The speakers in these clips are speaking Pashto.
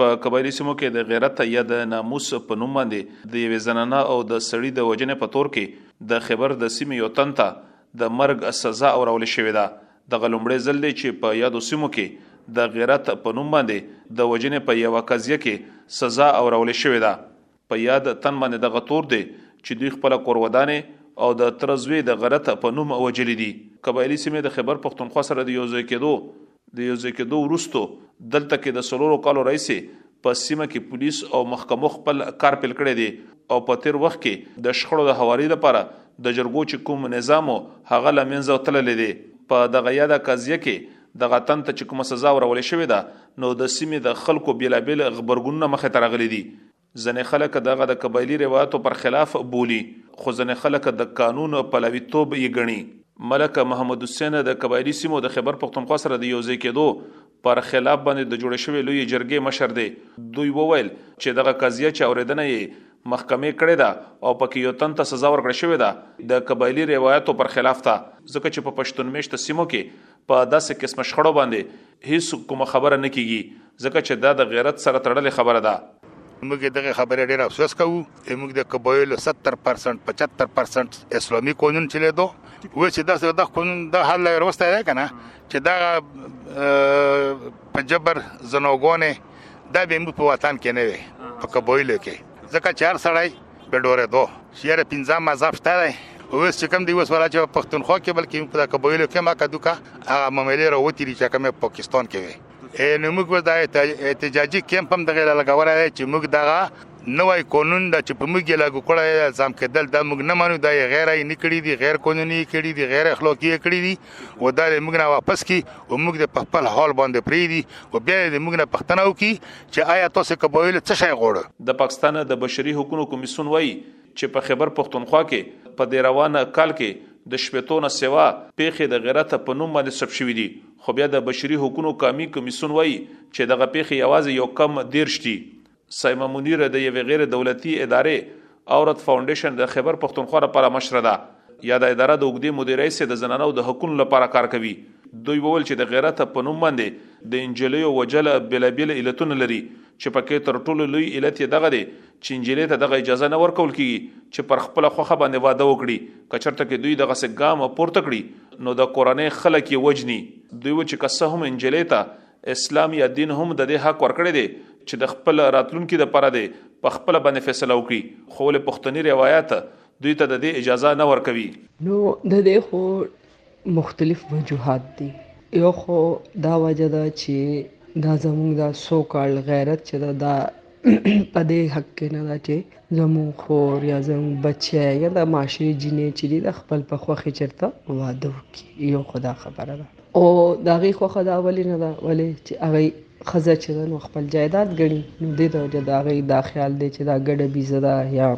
په قبایلی سیمو کې د غیرت یا د ناموس په نوم باندې د یوې زنانه او د سړي د وجنې په تور کې د خبر د سیمې یو تن ته د مرګ سزا اورول شوې ده د غلومبړې ځل دی چې په یادو سیمو کې د غیرت په نوم باندې د وجنې په یو قضیه کې سزا اورول شوې ده په یاد تن باندې دغه تور دی چې دوی خپله کورودانې او د تره زوی د غرت په نوم وجلي دي قبایلي سیمې د خیبر پښتونخوا سره د یوځای کېدو د یوځای کېدو وروسته دلته کې د څلورو کالو راهیسې په سیمه کې پولیس او محکمو خپل کار پیل کړی دی او په تیر وخت کې د شخړو د هواري لپاره د جرګو چې کوم نظام هغه له منځه تللی دی په دغه یاده قضیه کې دغه تن ته چې کومه سزا ورولې شوې ده نو د سیمې د خلکو بیلابیل غبرګونونه مخې ته راغلي دي ځنې خلک دغه د قبایلی روایتو پر خلاف بولی خو ځنې خلک د قانون پلاویتوب یې ګڼي ملک محمد حسین د قبایلی سیمو د خبر پښتونخوا سره د یوځای کېدو پر خلاف باندې د جوړ شوی لوی جرګې مشر دی دوی وویل چې دغه قضیه چې اوریدنه یې محکمې کړې ده او پکې یو تن ته سزا ورکړې شوې ده د قبایلی روایتو پر خلاف ته ځکه چې په پښتون میشت سیمو کې په داسې قسمه شخړو باندې هیڅ کومه خبره نه کیږي ځکه چې دا د غیرت سره تړلې خبره ده موږ دغه خبرې ډېر افسوس کوو چې موږ د قبایلو 70% 75% اسلامي قانون چې لیدو و چې دا د قانون د حل وروسته دی کنه چې دا په جبر زنوګونه دا به موږ په وطن کې نه وي په قبایلو کې ځکه چې هر سړی د ډورېدو شعر پنځم مذهب شته دی اوس چې کوم دی اوس ولا چې پښتونخوا کې بلکې په قبایلو کې ما کدو کا هغه مملې راوتی دي چې کومه پاکستان کې وي نو موږ د احتجاجي کیمپ هم دغه لګولای دی چې موږ دغه نوای قانون د چې په موږ لاګو کړی الزام کېدل دا موږ نه منو دا غیر یې نکړي دي غیر قانوني کړي دي غیر اخلاقي کړي دي او دا موږ نه واپس کی او موږ د خپل حال باندې پری دي او بیا د موږ نه پښتنه وکي چې آیا تاسو کبویل څه شی غوړ؟ د پاکستان د بشري حقونو کمیسیون وایي چې په خیبر پښتونخوا کې په دې روان کال کې د شپېتو نه سوا پېښې د غیرت په نوم باندې ثبت شوي دي، خو بیا د بشري حقونو قامي کمیسیون وایي چې دغه پېښې یوازې یو کم دېرش دي. صائمه منیر د یوې غیر دولتي ادارې عورت فاونډیشن د خیبر پښتونخوا لپاره مشره ده یا د اداره د اوګدې مدیرې سه د زنانو د حقوقو لپاره کار کوي دوی وویل چې د غیرت په نوم باندې د انجلیو وجل بلابل علتونه لري چې پکې تر ټولو لوی علت یې دغه دی چې انجلې ته دغه اجازه نه ورکول کیږي چې پر خپل خوخه باندې واده وکړي کچرته کې دوی دغه سګام پورته کړي نو د کورنۍ خلک یې وجني دوی و چې کسه هم انجلې ته اسلام یا دین هم د دې حق ورکړی دی چې د خپل راتلونکي لپاره دی په خپل باندې فیصله وکړي خو له پښتني روایت دوی ته د دې اجازه نه ورکوي نو د دې خو مختلف وجوهات دي یو خو دا وجه ده چې دا زموږ دا سو کال غیرت چې دا په دې حق کې نه ده چې زموږ خور یا زموږ بچی یا د معاشرې جینۍ چې دي د خپل په خوښې چېرته واده وکړي یو خو دا خبره ده او د هغې خوښه دا ولې نه ده ولې چې هغې ښځه چې ده نو خپل جایداد ګڼي نو دې ته وجه د هغې دا خیال دی چې دا ګډه بیزه ده یا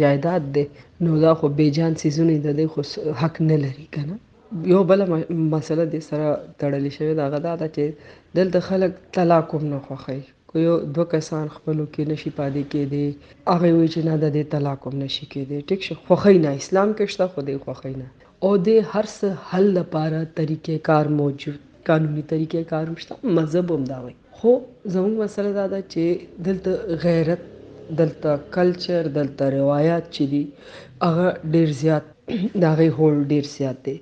جایداد دی نو دا خو بیجان څیزونه د دې خو حق نه لري که نه یو بله مسله دې سره تړلې شوې ده هغه دا ده چې دلته خلک طلاق هم نه خوښوي که یو دوه کسان خپلو کې نشي پادې کېدې هغه وی چې نه د دې طلاق هم نشي کېدې ټیک شه خوښۍ نه اسلام کې شته خو دې خوښۍ نه او دې هر څه حل لپاره طریقې کار موجود قانوني طریقې کار هم شته مذهب هم دا وایي خو زموږ مسله دا ده چې دلته غیرت دلته کلچر دلته روایات چې دي هغه ډیر زیات د هغې هول ډیر زیات دی.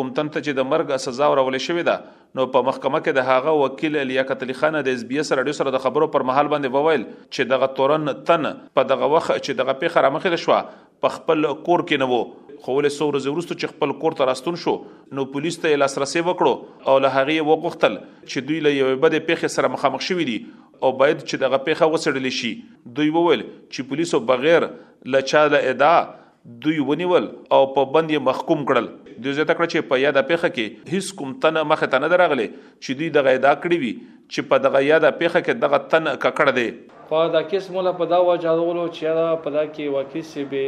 کوم تن ته چې د مرګ سزا ورول شوې ده نو په محکمه کې د هغه وکیل لیاقت علي خان د اس بي اس رادیو سره د خبرو پر مهال باندې وویل چې دغه تورن تن په دغه وخت چې دغه پیښه رامخې شو په خپل کور کې نه وو خو له څو ورځې وروسته چې خپل کور ته راستون شو نو پولیس ته لاسرسي وکړو او له هغه وغوښتل چې دوی له یوې بدې پیښې سره مخامخ شوي دي او باید چې دغه پیښه وڅېړل شي دوی وویل چې پولیسو بغیر له چا له ادا دوی ونیول او په بند یې محکوم کړل. دوی زیاته کړه چې په یاده پېښه کې هیڅ کوم تن مخې ته نه دی راغلی چې دوی دغه ادعا کړې وي چې په دغه یاده پېښه کې دغه تن ککړ دی. په دا کیس مولا په دا وجه یادولو چې یاره په دا کې واقعي سې بې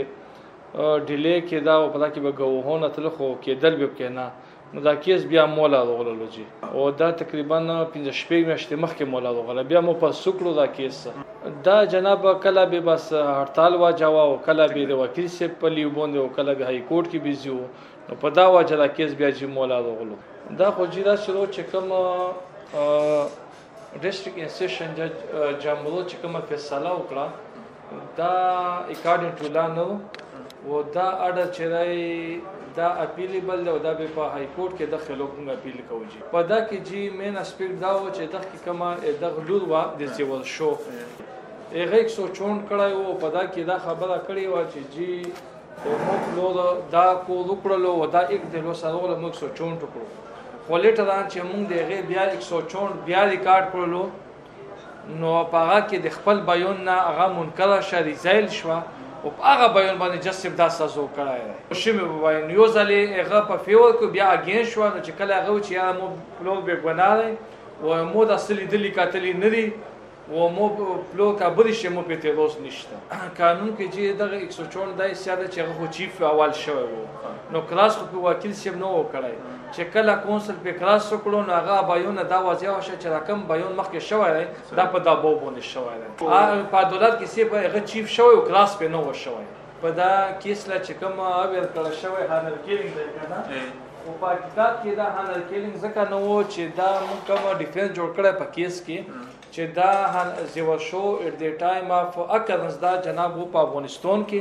ډیلې کېده او په دا کې به ګوهونه تلخو کېدل بې پکې نه نو دا کیس بیا مولا وغوللو جی او دا تقریبا 15 شپږ میاشتې مخکې مولا وغوله بیا مو په سکړو دا کیس دا جناب کله به بس هړتال واجاوه او کله به د وکیل سي په لیو باندې او کله به های کورټ کې بيزي وو نو په دا واجه دا کیس بیا جی مولا وغولو دا خو جی دا شروع چې کوم ډسټرک ان سیشن جج جامبرو چې کومه فیصله وکړه دا اکارډینګ ټو لا نو و دا اډر چې راي دا اپیل بل او دا به په های کورټ کې د خلوق موږ اپیل کوو جی په دا کې جی مین اسپیکټ دا و چې د کې کومه د غلور وا د سیول شو هغه 164 کړای وو په دا کې دا خبره کړې و چې جی موږ لو دا کو وکړلو او دا یک د لو سره له موږ سو چون ټکو خو لټه دا چې موږ د غي بیا 104 بیا ریکارډ کړلو نو پاغه کې د خپل بیان نه هغه منکر شری زیل شو او هغه بیان باندې جسب دا سازو کړای دی شی مې وای نو یو ځلې هغه په فیور کو بیا اگین شو نو چې کله هغه چې مو پلو به ګناره و مو د اصلي دلی کاتلی نه دی و مو پلو کا بری شی مو په تیروس نشته قانون کې چې دغه 104 دای سیاده چې هغه خو چیف اول شوی وو نو کراس خو په وکیل سیب نو وکړای چې کله کونسل په کراس وکړو نو هغه بایونه دا وځي او چې رقم بایون مخکې شوی دی دا په دابو باندې شوی دی په دولت کې سیب هغه چیف شوی او کراس په نو شوی په دا کیس لا چې کوم ویل کړه شوی هانر کیلینګ دی کنه او په حقیقت کې دا هانر کیلینګ ځکه نه وو چې دا موږ کوم ډیفرنس جوړ کړی په کیس کې چې دا هان زیور شو ات دی ټایم اف اکرنس دا جناب په افغانستان کې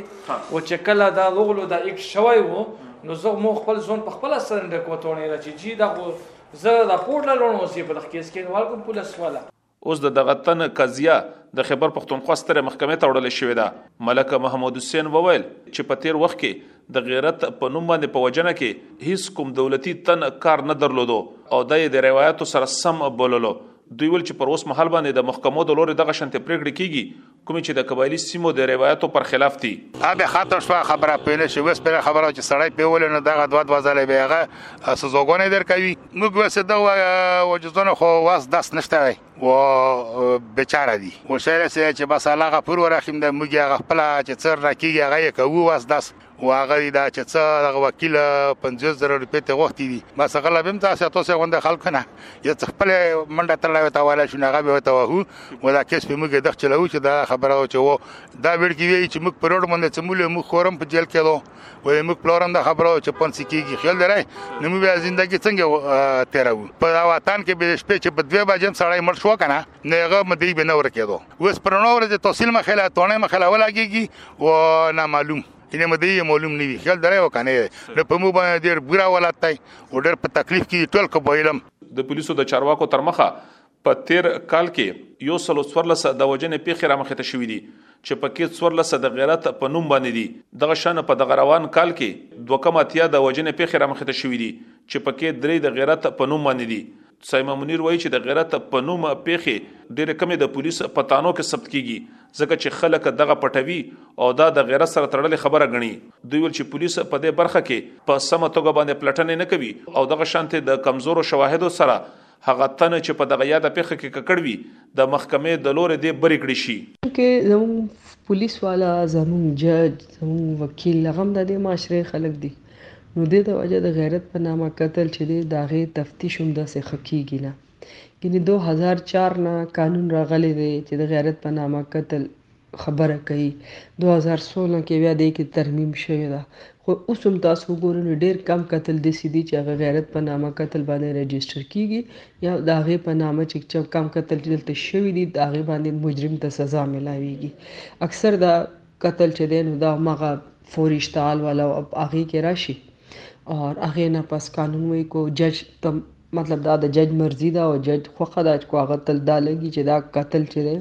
او چې کله دا رغلو دا یک شوی وو نو زه مو خپل ځون په خپل سره د کوتونه راځي چې دا زه راپور لرم او زه په کیس کې نو کوم پولیس والا اوس د دغه تن قضیه د خیبر پښتونخوا سترې محکمې ته وړل شوې ده ملک محمود حسین وویل چې په تیر وخت کې د غیرت په نوم باندې په وجنه کې هیڅ کوم دولتي تن کار نه درلودو او د یې د روایتو سره سم بوللو دوی ول چې پر اوس مهال باندې د محکمو د لوري دغه شنت پریکړې کیږي کوم چې د قبایلی سیمو د روایتو پر خلاف دي دا به خاطر شو خبره پېنه شي وس پر خبره چې سړی پیول نه دغه دوه دوه ځله به هغه سزوګونه درکوي موږ وسه دا وجزونه خو واس داس نشته وي و بیچاره دي و شهر سره چې بس الله غفور ورحیم د موږ غفلا چې څر راکیږي هغه کوو واس داس او هغه دی دا چې څه دغه وکیل 50 زره روپۍ ته غوښتي دي بس هغه لا به هم تاسو تاسو غونډه خلک نه یو څه خپل منډه تړلې ته والا شو هغه به ته وهو و دا کیس په موږ د چلو چې دا خبره او چې و دا ویل کی وی چې موږ پر روډ باندې چې موږ موږ خورم په جیل کې دو و موږ پلورم دا خبره چې پنځ کیږي خیال درای نو موږ ژوندۍ څنګه تیرو په وطن کې به شپې چې په دوه بجې سړی مړ شو کنه نه هغه مدعي به نه ورکېدو اوس پر نو ورځ تحصیل مخاله تونه مخاله ولاګيږي او نه معلوم ان مدعي معلوم نه وي خل درې وکنه نه په مو باندې ډېر بورا ولاتای او ډېر په تکلیف کې ټول کو بویلم د پولیسو د چارواکو تر مخه په تیر کال کې یو سلو څورلس د وجنې پیښې رامخې ته شوې دي چې پکې څورلس د غیرت په نوم باندې دي دغه شان په دغه روان کال کې دوه کم اتیا د وجنې پیښې رامخې ته شوې دي چې پکې درې د غیرت په نوم باندې دي صائمه منير وايي چې د غيرت په نوم پېښې ډېرې کمې د پوليس په تانو کې ثبت کېږي ځکه چې خلک دغه پټوي او دا د غيرت سره تړلې خبره ګڼي. دوی ويل چې پوليس په دې برخه کې په سمه توګه باندې پلټنې نه کوي او دغه شانتې د کمزورو شواهدو سره هغه تن چې په دغه ياده پېښه کې ککړ وي د محکمې د لورې دې بري کړی شي. که زموږ پوليس والا، زموږ جج، زموږ وکيل هغه هم د دې معاشرې خلک دي. نو دې ته وجه د غیرت په نامه قتل چې دی د هغې تفتیش هم داسې ښه کېږي نه ګینې دو هزار چار نه قانون راغلی دی چې د غیرت په نامه قتل خبره کوي دو هزار سوله کې بیا دې کې ترمیم شوی ده خو اوس هم تاسو وګورئ نو ډېر کم قتل داسې دي چې هغه غیرت په نامه قتل باندې رجسټر کېږي یا د هغې په نامه چې کم قتل چې دلته شوي دي د هغې باندې مجرم ته سزا میلاویږي اکثر دا کتل چې دی نو دا مغه فوری اشتعال والا هغه کې راشي او هغه نه پس قانون وی کو جج ته مطلب دا د جج مرزي دا او جج خوخه دا کو هغه تل دا لګي چې دا قتل چې دی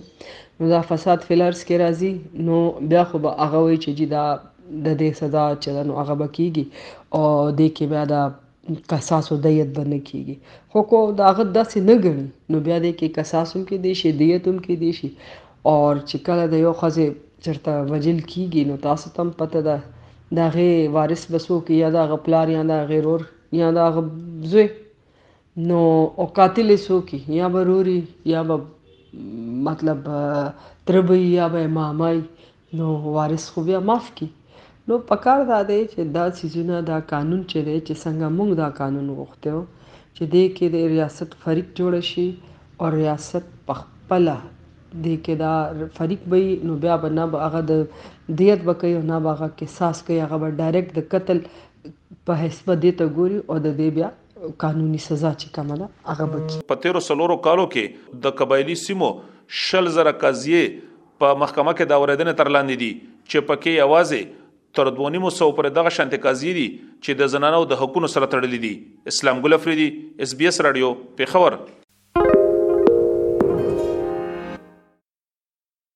نو دا فساد فلارس کې راځي نو بیا خو به هغه وی چې دا د دې سزا چې نو هغه بکیږي او دې کې بیا دا قصاص او دیت به نه کیږي خو کو د هغه داسې نه ګڼي نو بیا دې کې قصاص هم کې دی شي دیت هم کې دی شي او چې کله د یو ښځې چېرته وژل کیږي نو تاسو ته هم پته ده د هغې وارث به څوک یا د هغه پلار یا د هغې ورور یا د هغه زوی نو او قاتل یې څوک یا به ورور یا به مطلب تره به یا به ماما نو وارث خو بیا معاف کړي نو پکار دا دی چې دا څیزونه دا قانون چې دی چې څنګه موږ دا قانون غوښتی و چې دې کې د ریاست فریق جوړ شي او ریاست په خپله دې کې دا فریق به وي نو بیا به نه به هغه د دیت به کوي او نه به هغه قصاص کوي هغه به ډایرکټ د قتل په حیث به دې ته ګوري او د دې بیا قانوني سزا چې کومه ده هغه به کړي. په تېرو څلورو کالو کې د قبایلي سیمو شل زره قضیې په محکمه کې دا اورېدنې تر لاندې دي چې په کې یوازې تر دوه نیمو سوو پورې دغه شانتې قضیې دي چې د زنانو د حقونو سره تړلې دي. اسلام ګل افریدي، اس بي اس راډیو، پېښور.